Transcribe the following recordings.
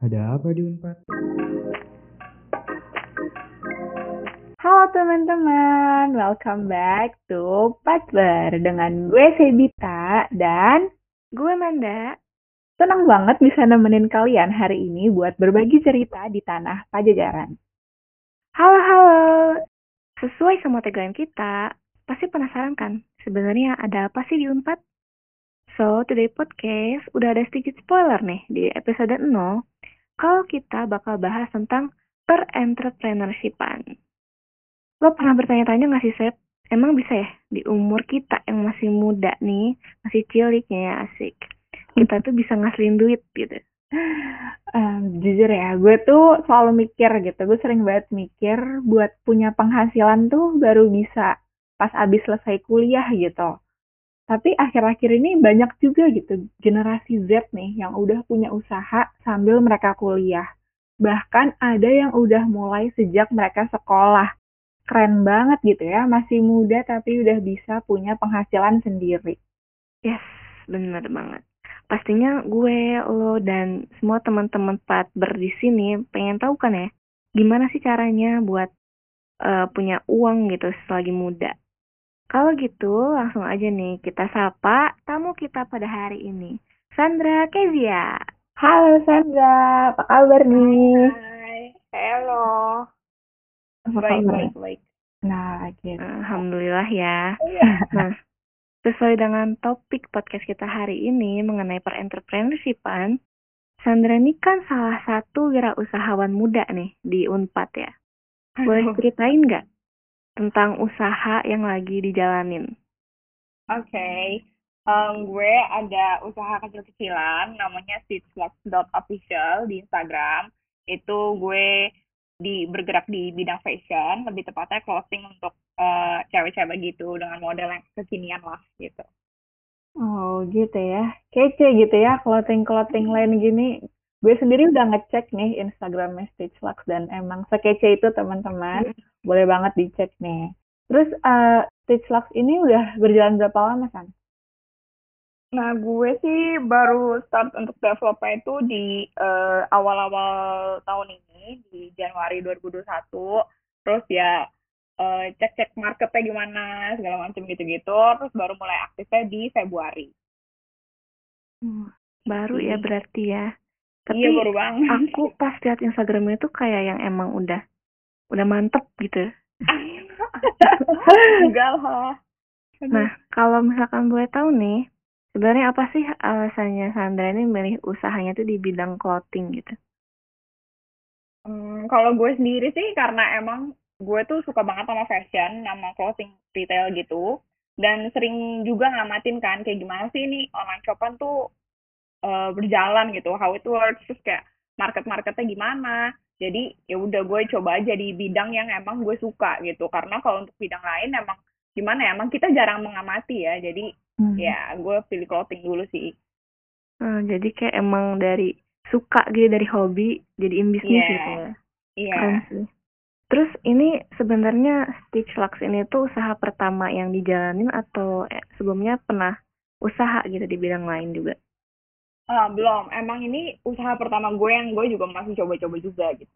Ada apa di Unpad? Halo teman-teman, welcome back to Patler dengan gue Sebita dan gue Manda. Senang banget bisa nemenin kalian hari ini buat berbagi cerita di tanah Pajajaran. Halo halo, sesuai sama tagline kita, pasti penasaran kan sebenarnya ada apa sih di Unpad? So, today podcast udah ada sedikit spoiler nih di episode 0 kalau kita bakal bahas tentang per-entrepreneurshipan. Lo pernah bertanya-tanya gak sih, Sep? Emang bisa ya di umur kita yang masih muda nih, masih ciliknya ya asik. Kita tuh bisa ngasilin duit gitu. Um, jujur ya, gue tuh selalu mikir gitu. Gue sering banget mikir buat punya penghasilan tuh baru bisa pas abis selesai kuliah gitu tapi akhir-akhir ini banyak juga gitu generasi Z nih yang udah punya usaha sambil mereka kuliah. Bahkan ada yang udah mulai sejak mereka sekolah. Keren banget gitu ya, masih muda tapi udah bisa punya penghasilan sendiri. Yes, bener banget. Pastinya gue, lo, dan semua teman-teman partber di sini pengen tahu kan ya, gimana sih caranya buat uh, punya uang gitu selagi muda. Kalau gitu, langsung aja nih kita sapa tamu kita pada hari ini. Sandra Kezia. Halo Sandra, apa kabar nih? Hai, halo. Apa baik, baik, baik. Nah, gitu. Alhamdulillah ya. Iya. Nah, sesuai dengan topik podcast kita hari ini mengenai per-entrepreneurshipan, Sandra ini kan salah satu wirausahawan muda nih di Unpad ya. Boleh ceritain nggak tentang usaha yang lagi dijalanin? Oke, Em, gue ada usaha kecil-kecilan namanya seedslux.official di Instagram. Itu gue di bergerak di bidang fashion, lebih tepatnya clothing untuk eh, cewek-cewek gitu dengan model yang kekinian lah gitu. Oh gitu ya, kece gitu ya, clothing-clothing lain gini. Gue sendiri udah ngecek nih Instagramnya Stitch Lux dan emang sekece itu teman-teman. Boleh banget dicek nih. Terus eh, Stitch Lux ini udah berjalan berapa lama, San? Nah, gue sih baru start untuk developnya itu di eh, awal-awal tahun ini, di Januari 2021. Terus ya eh, cek-cek marketnya gimana, segala macam gitu-gitu. Terus baru mulai aktifnya di Februari. Hmm, Baru ya Hmm. berarti ya. Tapi iya, baru banget. aku pas lihat Instagramnya itu kayak yang emang udah udah mantep gitu. Enggak lah. Nah, kalau misalkan boleh tahu nih, sebenarnya apa sih alasannya Sandra ini milih usahanya tuh di bidang clothing gitu? Hmm, kalau gue sendiri sih karena emang gue tuh suka banget sama fashion, sama clothing retail gitu. Dan sering juga ngamatin kan kayak gimana sih ini online shopan tuh eh, berjalan gitu, how it works, terus kayak market-marketnya gimana. Jadi ya udah gue coba aja di bidang yang emang gue suka gitu. Karena kalau untuk bidang lain emang gimana ya, emang kita jarang mengamati ya. Jadi Hmm. ya gue pilih clothing dulu sih. Hmm, jadi kayak emang dari suka gitu dari hobi jadiin bisnis Iya. gitu ya. Iya. Sih. Terus ini sebenarnya Stitch Lux ini tuh usaha pertama yang dijalanin atau eh, sebelumnya pernah usaha gitu di bidang lain juga? Ah, belum. Emang ini usaha pertama gue yang gue juga masih coba-coba juga gitu.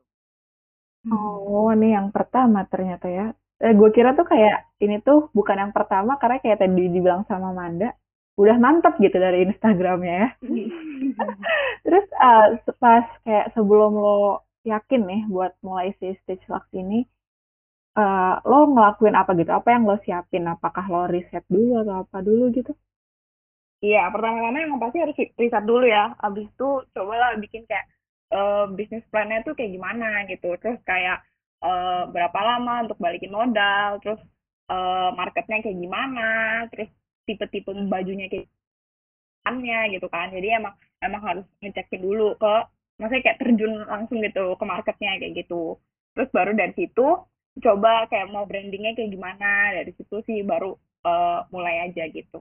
Oh, ini yang pertama ternyata ya. Eh, gue kira tuh kayak ini tuh bukan yang pertama karena kayak tadi dibilang sama Manda, udah mantap gitu dari Instagramnya ya. Terus se- pas kayak sebelum lo yakin nih buat mulai si Stitch Lux ini, eh, lo ngelakuin apa gitu? Apa yang lo siapin? Apakah lo riset dulu atau apa dulu gitu? Iya, pertama-tama emang pasti harus riset dulu ya. Abis itu cobalah bikin kayak eh, bisnis plan-nya tuh kayak gimana gitu. Terus kayak eh, berapa lama untuk balikin modal, terus eh, marketnya kayak gimana, terus tipe-tipe bajunya kayak gimana gitu kan. Jadi emang emang harus ngecekin dulu ke, maksudnya kayak terjun langsung gitu ke marketnya kayak gitu. Terus baru dari situ coba kayak mau brandingnya kayak gimana. Dari situ sih baru eh, mulai aja gitu.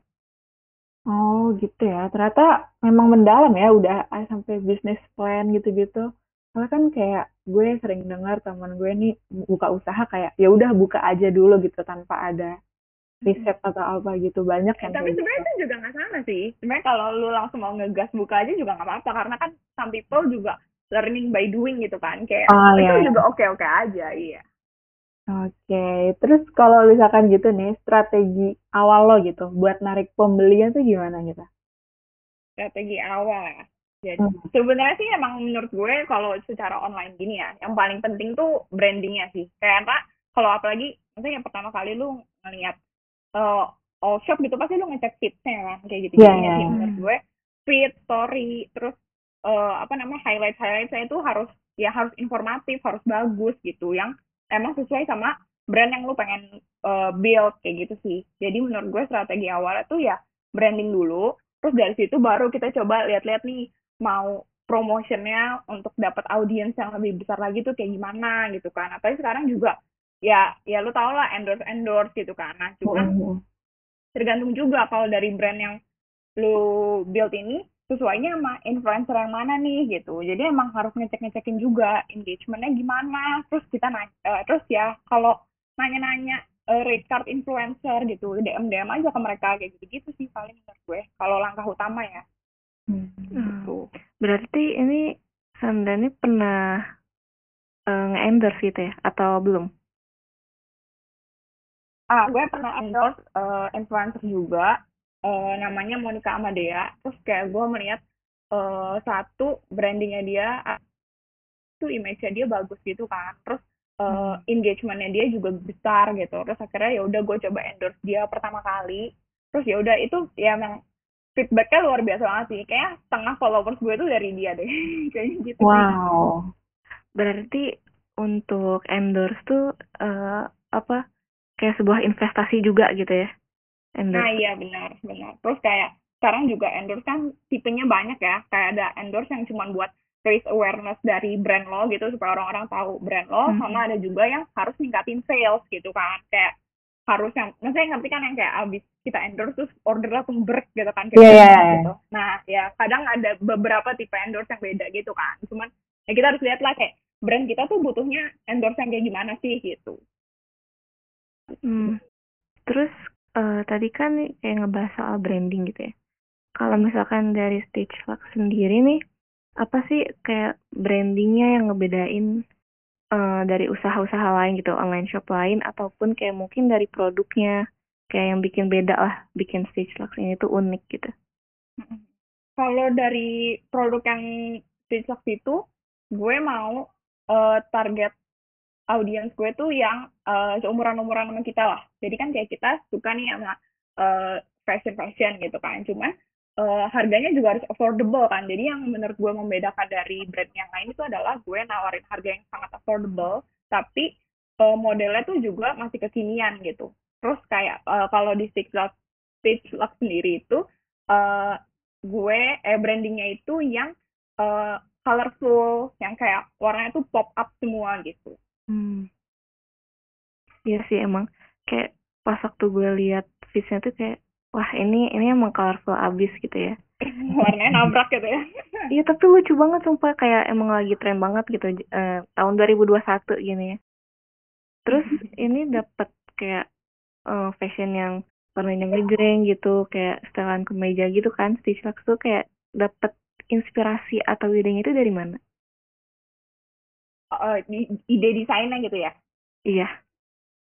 Oh gitu ya. Ternyata memang mendalam ya udah ah, sampai bisnis plan gitu-gitu. Karena kan kayak gue sering dengar teman gue nih buka usaha kayak ya udah buka aja dulu gitu tanpa ada riset atau apa gitu banyak yang Tapi kayak sebenarnya gitu. itu juga nggak salah sih. Sebenarnya kalau lu langsung mau ngegas buka aja juga nggak apa-apa karena kan some people juga learning by doing gitu kan kayak Oh, itu iya, iya. juga oke oke aja iya Oke, terus kalau misalkan gitu nih, strategi awal lo gitu buat narik pembelian tuh gimana gitu? strategi awal ya jadi Hmm. sebenarnya sih emang menurut gue kalau secara online gini ya yang paling penting tuh brandingnya sih kayak apa kalau apalagi maksudnya yang pertama kali lu ngeliat eh all shop gitu pasti lu ngecek feedsnya kan kayak gitu Iya, iya, sih iya. menurut gue feed story terus eh apa namanya highlight highlightnya itu harus ya harus informatif harus bagus gitu yang emang sesuai sama brand yang lu pengen eh, build kayak gitu sih. Jadi menurut gue strategi awalnya tuh ya branding dulu terus dari situ baru kita coba lihat-lihat nih mau promotionnya untuk dapat audiens yang lebih besar lagi tuh kayak gimana gitu kan. Apalagi sekarang juga ya ya lu tau lah endorse endorse gitu kan. Nah cuman Hmm. tergantung juga kalau dari brand yang lu build ini sesuainya sama influencer yang mana nih gitu jadi emang harus ngecek ngecekin juga engagementnya gimana terus kita nanya eh, terus ya kalau nanya-nanya eh, rate card influencer gitu dm dm aja ke mereka kayak gitu gitu sih paling menurut gue kalau langkah utama ya Hmm. Hmm. Berarti ini Sandani pernah eh, nge-endorse gitu ya? Atau belum? ah gue pernah endorse eh, influencer juga eh, namanya Monica Amadea terus kayak gue melihat eh, satu brandingnya dia itu image-nya dia bagus gitu kan terus eh, engagementnya dia juga besar gitu terus akhirnya ya udah gue coba endorse dia pertama kali terus ya udah itu ya emang feedbacknya luar biasa banget sih kayak setengah followers gue tuh dari dia deh kayaknya gitu. Wow. Berarti untuk endorse tuh eh, apa? Kayak sebuah investasi juga gitu ya? Nah Endorse. iya benar benar. Terus kayak sekarang juga endorse kan tipenya banyak ya. Kayak ada endorse yang cuma buat raise awareness dari brand lo gitu supaya orang-orang tahu brand lo. Mhm. Sama ada juga yang harus ningkatin sales gitu kan. Kayak harus yang, maksudnya ngerti kan yang kayak abis kita endorse terus order langsung break gitu kan. Kayak Iya, iya, gitu. iya. Nah ya kadang ada beberapa tipe endorse yang beda gitu kan. Cuman ya kita harus lihat lah kayak brand kita tuh butuhnya endorse yang kayak gimana sih gitu. Hmm. Terus eh, tadi kan kayak ngebahas soal branding gitu ya. Kalau misalkan dari Stage Lux sendiri nih, apa sih kayak brandingnya yang ngebedain eh, dari usaha-usaha lain gitu, online shop lain, ataupun kayak mungkin dari produknya, kayak yang bikin beda lah, bikin Stage Lux ini tuh unik gitu. Kalau dari produk yang TikTok itu, gue mau eh, target audiens gue tuh yang eh, seumuran-umuran sama kita lah. Jadi kan kayak kita suka nih sama eh, fashion-fashion gitu kan. Cuma eh, harganya juga harus affordable kan. Jadi yang menurut gue membedakan dari brand yang lain itu adalah gue nawarin harga yang sangat affordable, tapi eh, modelnya tuh juga masih kekinian gitu. Terus kayak eh, kalau di Stitch Lux, Stitch Lux sendiri itu eh, gue eh brandingnya itu yang eh, colorful, yang kayak warnanya tuh pop up semua gitu. Iya sih emang kayak pas waktu gue lihat visnya tuh kayak wah ini ini emang colorful abis gitu ya. warnanya nabrak gitu ya. Iya tapi lucu banget sumpah kayak emang lagi tren banget gitu eh, tahun 2021 gini ya. Terus ini dapat kayak eh, fashion yang warnanya ngejreng gitu kayak setelan kemeja gitu kan Stitch Lux tuh kayak dapat inspirasi atau idenya itu dari mana? Di- ide desainnya gitu ya. Iya.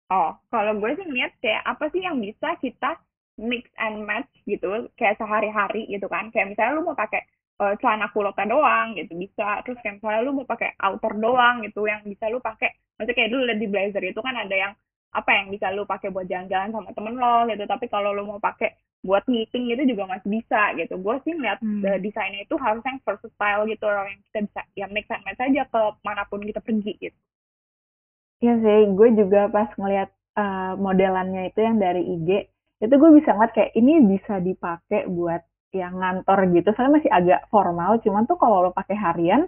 Oh, kalau gue sih ngeliat kayak apa sih yang bisa kita mix and match gitu, kayak sehari-hari gitu kan. Kayak misalnya lu mau pakai eh, celana kulotnya doang gitu bisa. Terus kayak misalnya lu mau pakai outer doang gitu, yang bisa lu pakai. Maksudnya kayak dulu di blazer itu kan ada yang apa yang bisa lu pakai buat jalan-jalan sama temen lo gitu. Tapi kalau lu mau pakai buat meeting itu juga masih bisa gitu. Gue sih ngeliat Hmm. eh, desainnya itu harus yang versatile gitu, yang kita bisa ya mix and match aja ke mana pun kita pergi gitu. Iya sih, gue juga pas ngeliat eh, modelannya itu yang dari IG, itu gue bisa ngeliat kayak ini bisa dipakai buat yang ngantor gitu. Soalnya masih agak formal, cuman tuh kalau lo pakai harian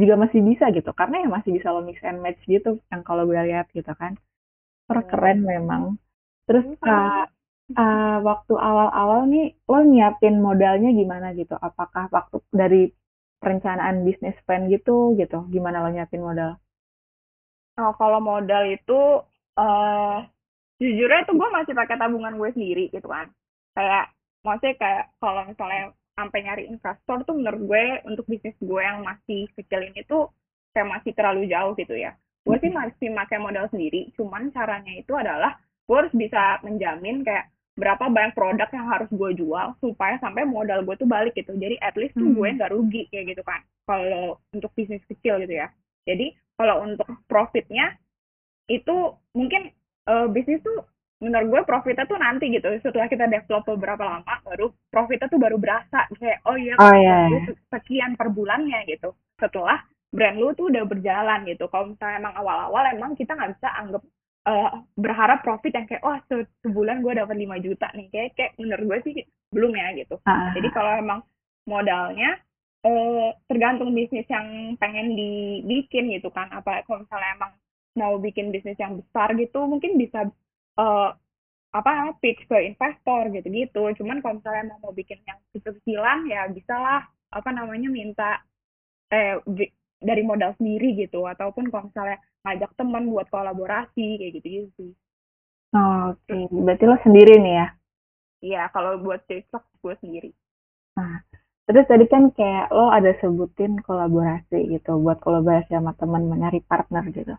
juga masih bisa gitu. Karena ya masih bisa lo mix and match gitu, yang kalau gue lihat gitu kan. Per keren memang. Terus eh, eh, waktu awal-awal nih, lo nyiapin modalnya gimana gitu? Apakah waktu dari perencanaan bisnis plan gitu gitu? Gimana lo nyiapin modal? Oh, kalau modal itu eh jujurnya itu gue masih pakai tabungan gue sendiri gitu kan. Kayak maksudnya kayak kalau misalnya sampai nyari investor tuh menurut gue untuk bisnis gue yang masih kecil ini tuh kayak masih terlalu jauh gitu ya. Gue sih masih pakai modal sendiri cuman caranya itu adalah gue harus bisa menjamin kayak berapa banyak produk yang harus gue jual supaya sampai modal gue tuh balik gitu. Jadi at least tuh gue nggak rugi kayak gitu kan kalau untuk bisnis kecil gitu ya. Jadi kalau untuk profitnya itu mungkin eh, bisnis tuh menurut gue profitnya tuh nanti gitu. Setelah kita develop beberapa lama baru profitnya tuh baru berasa. Kayak oh iya Oh iya. gue sekian per bulannya gitu. Setelah brand lu tuh udah berjalan gitu. Kalau misalnya emang awal-awal emang kita nggak bisa anggap eh, berharap profit yang kayak oh se- sebulan gue dapat 5 juta nih. Kayak kayak menurut gue sih belum ya gitu. Ah, jadi kalau emang modalnya eh, tergantung bisnis yang pengen dibikin gitu kan. Apa kalau misalnya emang mau bikin bisnis yang besar gitu mungkin bisa eh, apa pitch ke investor gitu-gitu. Cuman kalau misalnya emang mau bikin yang kecil-kecilan ya bisa lah apa namanya minta eh dari modal sendiri gitu. Ataupun kalau misalnya ngajak teman buat kolaborasi kayak gitu-gitu sih. Oh, Oke, berarti lo sendiri nih ya. iya kalau buat TikTok gue sendiri Terus tadi kan kayak lo ada sebutin kolaborasi gitu, buat kolaborasi sama teman mencari partner gitu.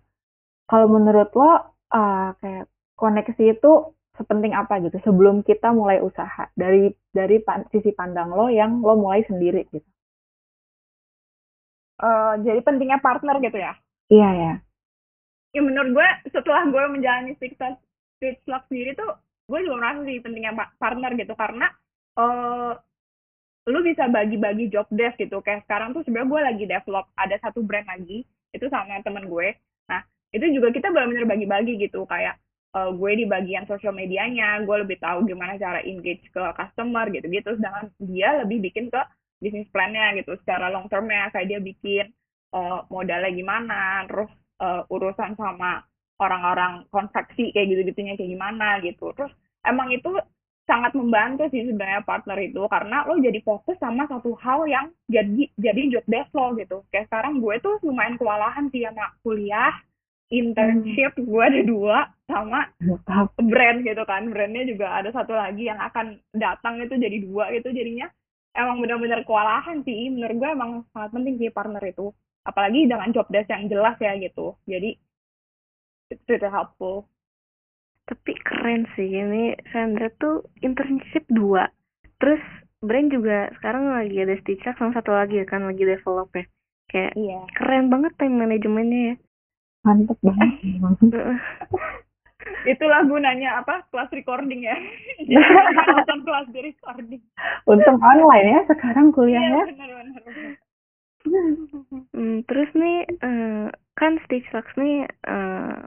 Kalau menurut lo uh, kayak koneksi itu sepenting apa gitu sebelum kita mulai usaha dari dari pan- sisi pandang lo yang lo mulai sendiri gitu. Eh, jadi pentingnya partner gitu ya Iya ya. ya menurut gue setelah gue menjalani Pitch Luck sendiri tuh gue juga merasa sih pentingnya pa- partner gitu karena eh lu bisa bagi-bagi job desk gitu. Kayak sekarang tuh sebenarnya gue lagi develop ada satu brand lagi itu sama temen gue. Nah itu juga kita benar-benar bagi-bagi gitu. Kayak eh, gue di bagian sosial medianya gue lebih tahu gimana cara engage ke customer gitu-gitu. Sedangkan dia lebih bikin ke bisnis plan-nya gitu secara long term-nya kayak dia bikin eh, modalnya gimana terus eh, urusan sama orang-orang konveksi kayak gitu-gitunya kayak gimana gitu. Terus emang itu sangat membantu sih sebenarnya partner itu karena lo jadi fokus sama satu hal yang jadi jadi job desk lo gitu. Kayak sekarang gue tuh lumayan kewalahan sih sama kuliah internship gue ada dua sama brand gitu kan. Brandnya juga ada satu lagi yang akan datang itu jadi dua gitu. Jadinya emang benar-benar kewalahan sih. Menurut gue emang sangat penting sih partner itu. Apalagi dengan job desk yang jelas ya gitu. Jadi it's really helpful Tapi keren sih ini Sandra tuh internship dua. Terus brand juga sekarang lagi ada Stitch Up sama satu lagi ya kan lagi develop ya. Kayak iya keren banget time manajemennya ya. Mantep banget. Heeh. itulah gunanya apa kelas recording ya nonton kelas di recording Untung online ya sekarang iya kuliahnya. benar-benar Hmm, terus nih eh, kan Stitch Lux nih eh,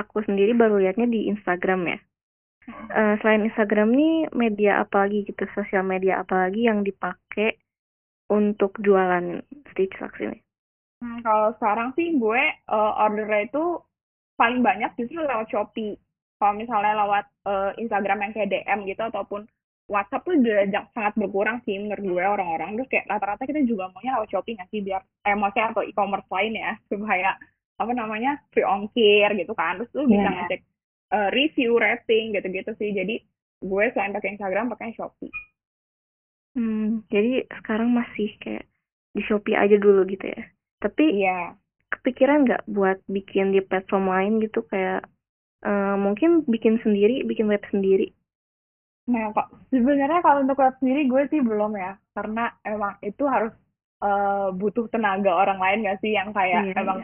aku sendiri baru liatnya di Instagram ya. Eh, selain Instagram nih media apa lagi gitu, sosial media apa lagi yang dipakai untuk jualan Stitch Lux ini? Hmm, kalau sekarang sih gue eh, ordernya itu paling banyak justru lewat Shopee. Kalau misalnya lewat eh, Instagram yang kayak DM gitu ataupun WhatsApp tuh udah sangat berkurang sih menurut gue orang-orang. Terus kayak rata-rata kita juga maunya lewat Shopee nggak sih biar eh atau e-commerce lain ya supaya apa namanya free ongkir gitu kan. Terus lu bisa Iya. ngecek eh, review, rating gitu-gitu sih. Jadi gue selain pakai Instagram pakai Shopee. Hmm, jadi sekarang masih kayak di Shopee aja dulu gitu ya. Tapi Iya. kepikiran nggak buat bikin di platform lain gitu kayak eh, mungkin bikin sendiri, bikin web sendiri. Nah, kok sebenarnya kalau untuk web sendiri gue sih belum ya, karena emang itu harus eh, butuh tenaga orang lain gak sih yang kayak Iya, emang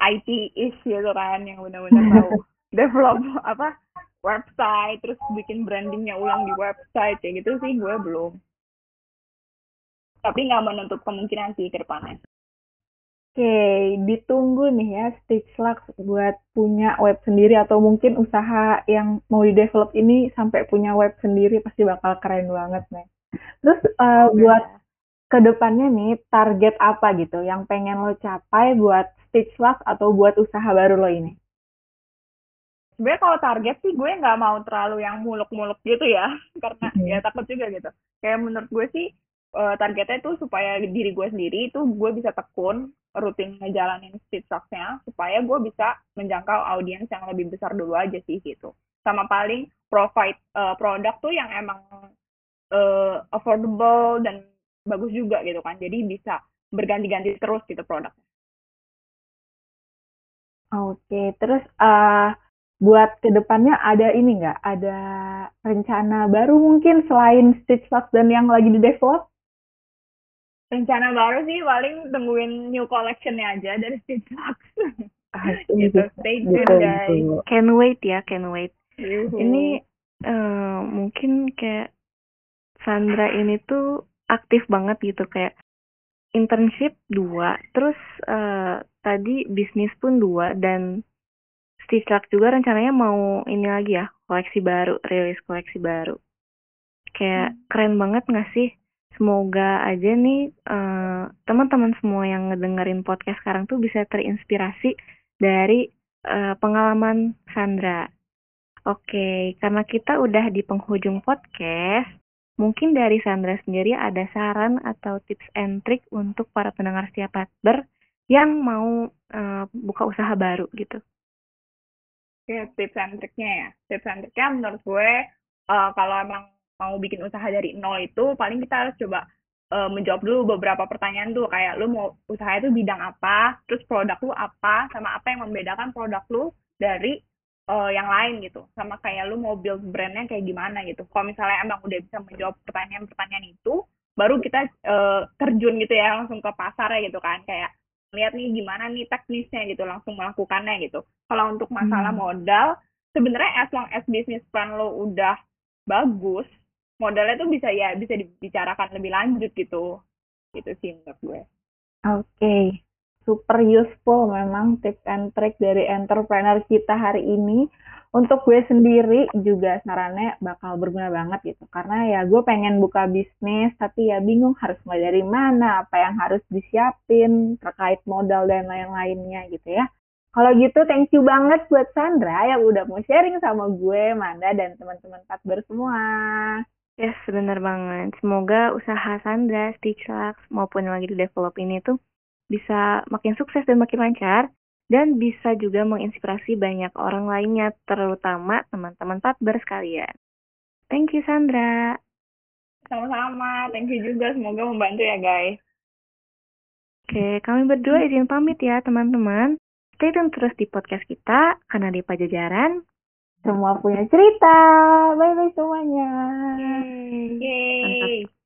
IT is gitu kan, yang benar-benar tahu develop apa website, terus bikin brandingnya ulang di website kayak gitu sih gue belum. Tapi nggak menutup kemungkinan sih ke depannya. Oke, ditunggu nih ya Stitch Lux buat punya web sendiri atau mungkin usaha yang mau di develop ini sampai punya web sendiri pasti bakal keren banget nih. Terus eh, buat ke depannya nih target apa gitu yang pengen lo capai buat Stitch Lux atau buat usaha baru lo ini? sebenarnya kalau target sih gue nggak mau terlalu yang muluk-muluk gitu ya karena Mhm. ya takut juga gitu kayak menurut gue sih eh, targetnya itu supaya diri gue sendiri itu gue bisa tekun rutin ngejalanin speed talks-nya supaya gue bisa menjangkau audiens yang lebih besar dulu aja sih gitu sama paling provide eh, produk tuh yang emang eh, affordable dan bagus juga gitu kan jadi bisa berganti-ganti terus gitu produk Oke, terus uh, buat ke depannya ada ini nggak? Ada rencana baru mungkin selain Stitch Lux dan yang lagi di develop? Rencana baru sih paling tungguin new collectionnya aja dari Stitch Lux. Ah, gitu, stay Gitu, tuned guys. gitu. Can wait ya, can wait. Yuhu. Ini eh, mungkin kayak Sandra ini tuh aktif banget gitu kayak internship dua, terus eh, tadi bisnis pun dua dan Stitch Lux juga rencananya mau ini lagi ya koleksi baru, rilis koleksi baru. Kayak keren banget nggak sih? Semoga aja nih eh, teman-teman semua yang ngedengerin podcast sekarang tuh bisa terinspirasi dari eh, pengalaman Sandra. Oke, karena kita udah di penghujung podcast, mungkin dari Sandra sendiri ada saran atau tips and trick untuk para pendengar setiap Patber yang mau eh, buka usaha baru gitu. Oke, tips and triknya ya. Tips and triknya menurut gue, eh, kalau emang mau bikin usaha dari nol itu, paling kita harus coba eh, menjawab dulu beberapa pertanyaan tuh. Kayak lu mau usaha itu bidang apa, terus produk lu apa, sama apa yang membedakan produk lu dari eh, yang lain gitu. Sama kayak lu mau build brandnya kayak gimana gitu. Kalau misalnya emang udah bisa menjawab pertanyaan-pertanyaan itu, baru kita eh, terjun gitu ya, langsung ke pasar ya gitu kan. Kayak lihat nih gimana nih teknisnya gitu langsung melakukannya gitu kalau untuk masalah Hmm. modal sebenarnya as long as business plan lo udah bagus modalnya tuh bisa ya bisa dibicarakan lebih lanjut gitu gitu sih menurut gue Oke, super useful memang tips and trick dari entrepreneur kita hari ini. Untuk gue sendiri juga sarannya bakal berguna banget gitu. Karena ya gue pengen buka bisnis, tapi ya bingung harus mulai dari mana, apa yang harus disiapin, terkait modal dan lain-lainnya gitu ya. Kalau gitu, thank you banget buat Sandra yang udah mau sharing sama gue, Manda, dan teman-teman Patber semua. Yes, bener banget. Semoga usaha Sandra, Stitch Lux, maupun lagi di develop ini tuh bisa makin sukses dan makin lancar, dan bisa juga menginspirasi banyak orang lainnya, terutama teman-teman Patber sekalian. Thank you, Sandra. sama-sama thank you juga semoga membantu ya guys Oke, kami berdua izin pamit ya, teman-teman. Stay tune terus di podcast kita, karena di Pajajaran. Semua punya cerita. Bye-bye semuanya. Yeay. Yeay.